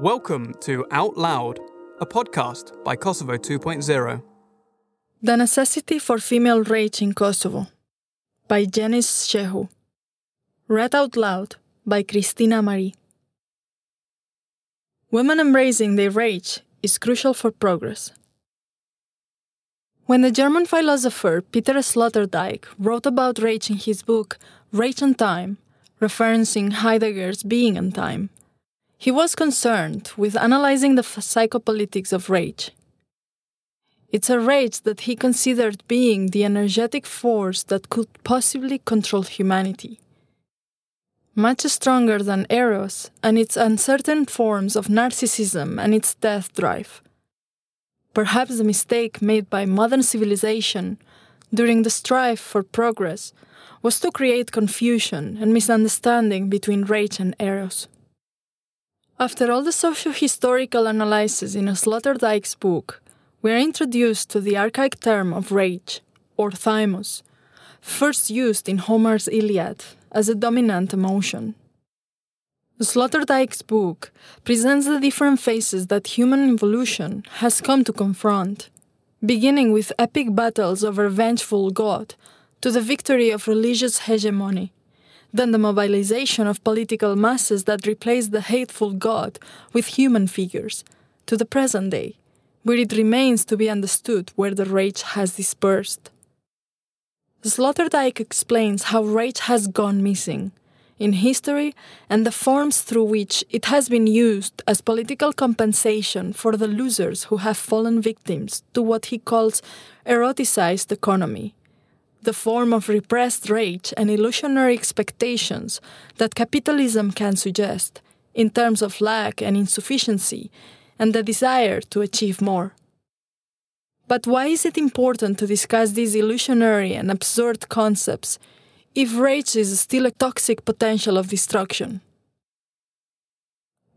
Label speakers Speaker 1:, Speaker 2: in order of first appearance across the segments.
Speaker 1: Welcome to Out Loud, a podcast by Kosovo 2.0.
Speaker 2: The Necessity for Female Rage in Kosovo by Janice Shehu. Read out loud by Christina Marie. Women embracing their rage is crucial for progress. When the German philosopher Peter Sloterdijk wrote about rage in his book Rage and Time, referencing Heidegger's Being and Time, he was concerned with analyzing the psychopolitics of rage. It's a rage that he considered being the energetic force that could possibly control humanity. Much stronger than Eros and its uncertain forms of narcissism and its death drive. Perhaps the mistake made by modern civilization during the strive for progress was to create confusion and misunderstanding between rage and Eros. After all the socio historical analysis in Sloterdijk's book, we are introduced to the archaic term of rage, or thymos, first used in Homer's Iliad as a dominant emotion. Sloterdijk's book presents the different phases that human evolution has come to confront, beginning with epic battles over vengeful god to the victory of religious hegemony than the mobilization of political masses that replaced the hateful God with human figures, to the present day, where it remains to be understood where the rage has dispersed. Sloterdijk explains how rage has gone missing in history and the forms through which it has been used as political compensation for the losers who have fallen victims to what he calls eroticized economy the form of repressed rage and illusionary expectations that capitalism can suggest in terms of lack and insufficiency and the desire to achieve more. But why is it important to discuss these illusionary and absurd concepts if rage is still a toxic potential of destruction?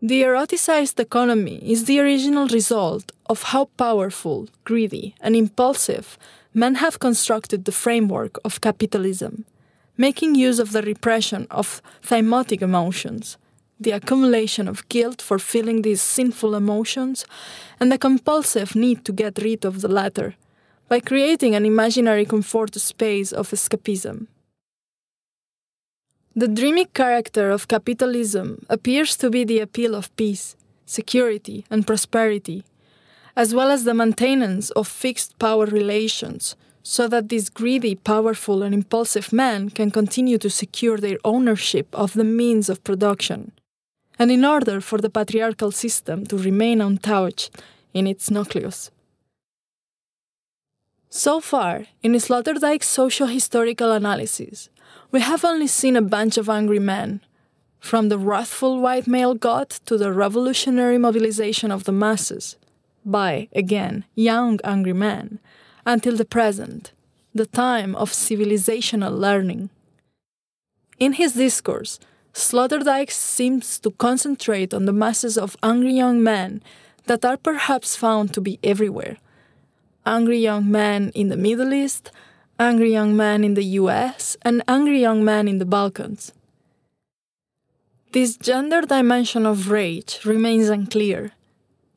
Speaker 2: The eroticized economy is the original result of how powerful, greedy, and impulsive men have constructed the framework of capitalism, making use of the repression of thymotic emotions, the accumulation of guilt for feeling these sinful emotions, and the compulsive need to get rid of the latter by creating an imaginary comfort space of escapism. The dreamy character of capitalism appears to be the appeal of peace, security, and prosperity as well as the maintenance of fixed power relations, so that these greedy, powerful, and impulsive men can continue to secure their ownership of the means of production, and in order for the patriarchal system to remain untouched in its nucleus. So far, in Sloterdijk's socio historical analysis, we have only seen a bunch of angry men, from the wrathful white male god to the revolutionary mobilization of the masses by, again, young angry men, until the present, the time of civilizational learning. In his discourse, Sloterdijk seems to concentrate on the masses of angry young men that are perhaps found to be everywhere. Angry young men in the Middle East, angry young men in the US, and angry young men in the Balkans. This gender dimension of rage remains unclear,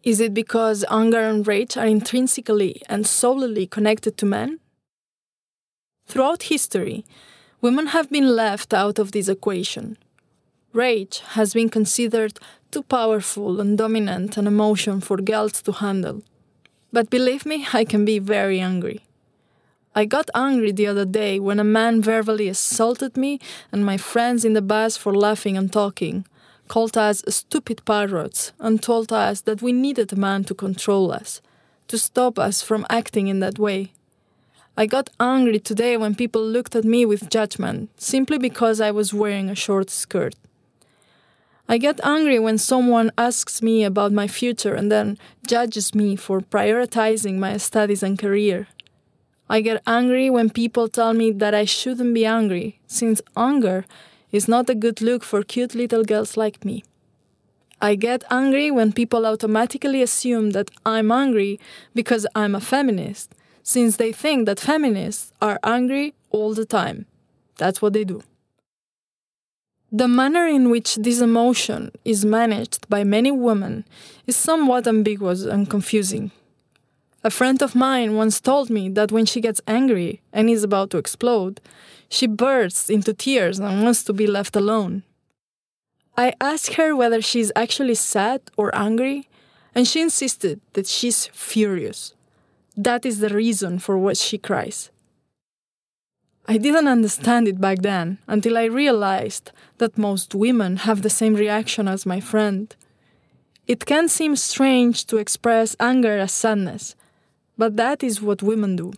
Speaker 2: is it because anger and rage are intrinsically and solely connected to men? Throughout history, women have been left out of this equation. Rage has been considered too powerful and dominant an emotion for girls to handle. But believe me, I can be very angry. I got angry the other day when a man verbally assaulted me and my friends in the bus for laughing and talking called us stupid parrots and told us that we needed a man to control us, to stop us from acting in that way. I got angry today when people looked at me with judgment simply because I was wearing a short skirt. I get angry when someone asks me about my future and then judges me for prioritizing my studies and career. I get angry when people tell me that I shouldn't be angry, since anger is not a good look for cute little girls like me. I get angry when people automatically assume that I'm angry because I'm a feminist, since they think that feminists are angry all the time. That's what they do. The manner in which this emotion is managed by many women is somewhat ambiguous and confusing. A friend of mine once told me that when she gets angry and is about to explode, she bursts into tears and wants to be left alone. I asked her whether she's actually sad or angry, and she insisted that she's furious. That is the reason for what she cries. I didn't understand it back then until I realized that most women have the same reaction as my friend. It can seem strange to express anger as sadness, but that is what women do.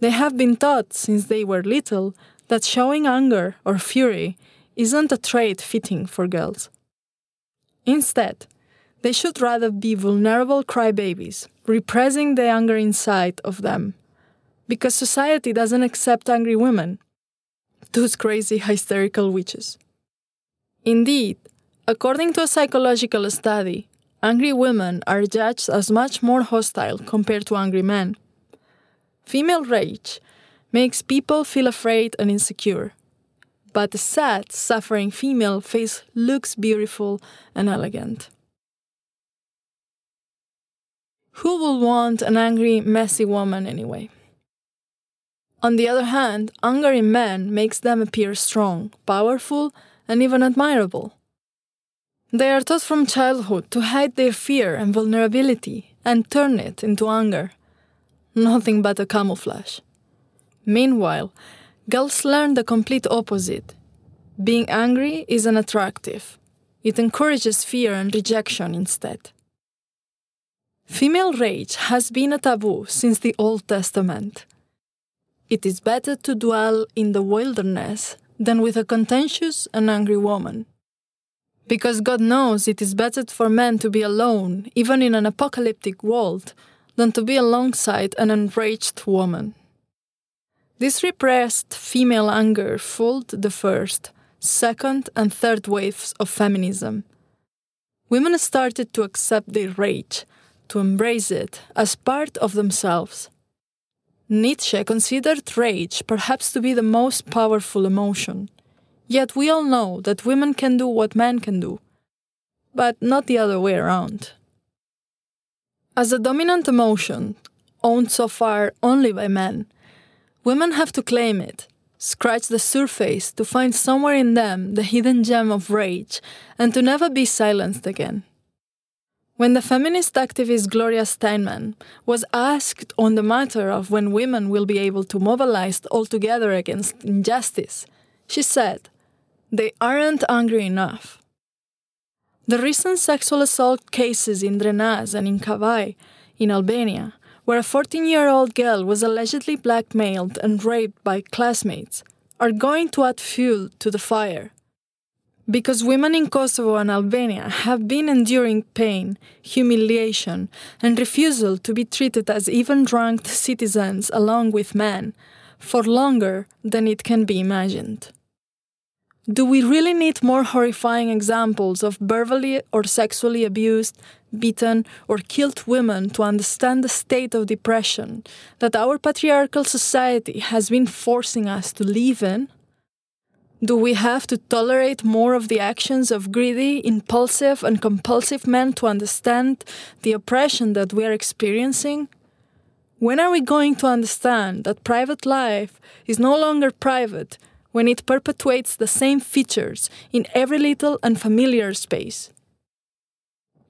Speaker 2: They have been taught since they were little that showing anger or fury isn't a trait fitting for girls. Instead, they should rather be vulnerable crybabies, repressing the anger inside of them. Because society doesn't accept angry women, those crazy hysterical witches. Indeed, according to a psychological study, angry women are judged as much more hostile compared to angry men. Female rage makes people feel afraid and insecure, but a sad, suffering female face looks beautiful and elegant. Who would want an angry, messy woman anyway? On the other hand, anger in men makes them appear strong, powerful, and even admirable. They are taught from childhood to hide their fear and vulnerability and turn it into anger. Nothing but a camouflage. Meanwhile, girls learn the complete opposite. Being angry is unattractive. It encourages fear and rejection instead. Female rage has been a taboo since the Old Testament. It is better to dwell in the wilderness than with a contentious and angry woman because God knows it is better for men to be alone, even in an apocalyptic world, than to be alongside an enraged woman. This repressed female anger fueled the first, second, and third waves of feminism. Women started to accept their rage, to embrace it as part of themselves. Nietzsche considered rage perhaps to be the most powerful emotion. Yet we all know that women can do what men can do, but not the other way around. As a dominant emotion, owned so far only by men, women have to claim it, scratch the surface to find somewhere in them the hidden gem of rage, and to never be silenced again. When the feminist activist Gloria Steinem was asked on the matter of when women will be able to mobilize altogether against injustice, she said, they aren't angry enough. The recent sexual assault cases in Drenas and in Kavai, in Albania, where a 14 year old girl was allegedly blackmailed and raped by classmates, are going to add fuel to the fire. Because women in Kosovo and Albania have been enduring pain, humiliation, and refusal to be treated as even ranked citizens along with men for longer than it can be imagined. Do we really need more horrifying examples of verbally or sexually abused, beaten, or killed women to understand the state of depression that our patriarchal society has been forcing us to live in? Do we have to tolerate more of the actions of greedy, impulsive, and compulsive men to understand the oppression that we are experiencing? When are we going to understand that private life is no longer private when it perpetuates the same features in every little and familiar space.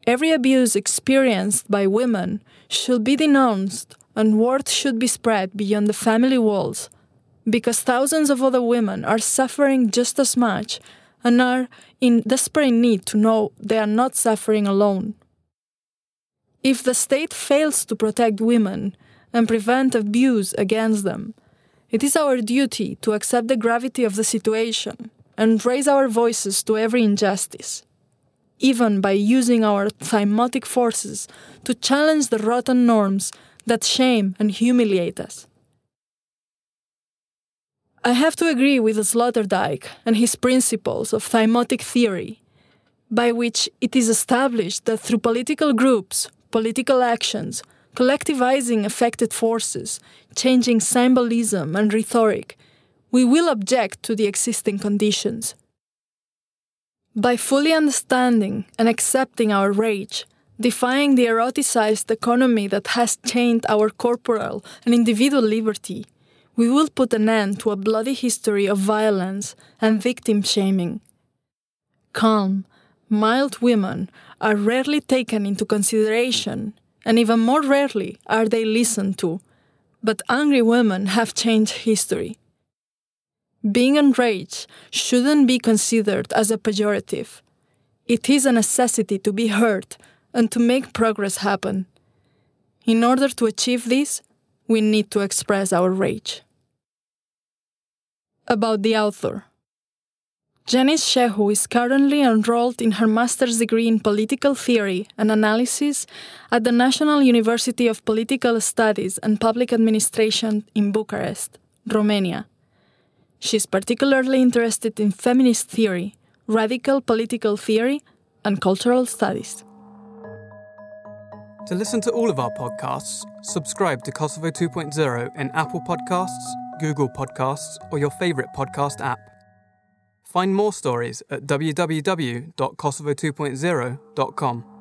Speaker 2: Every abuse experienced by women should be denounced and word should be spread beyond the family walls because thousands of other women are suffering just as much and are in desperate need to know they are not suffering alone. If the state fails to protect women and prevent abuse against them, it is our duty to accept the gravity of the situation and raise our voices to every injustice, even by using our thymotic forces to challenge the rotten norms that shame and humiliate us. I have to agree with Sloterdijk and his principles of thymotic theory, by which it is established that through political groups, political actions, collectivizing affected forces, changing symbolism and rhetoric, we will object to the existing conditions. By fully understanding and accepting our rage, defying the eroticized economy that has chained our corporal and individual liberty, we will put an end to a bloody history of violence and victim shaming. Calm, mild women are rarely taken into consideration, and even more rarely are they listened to. But angry women have changed history. Being enraged shouldn't be considered as a pejorative. It is a necessity to be heard and to make progress happen. In order to achieve this, we need to express our rage. About the author. Janice Shehu is currently enrolled in her master's degree in political theory and analysis at the National University of Political Studies and Public Administration in Bucharest, Romania. She is particularly interested in feminist theory, radical political theory, and cultural studies.
Speaker 1: To listen to all of our podcasts, subscribe to Kosovo 2.0 in Apple Podcasts, Google Podcasts, or your favourite podcast app. Find more stories at www.kosovo2.0.com.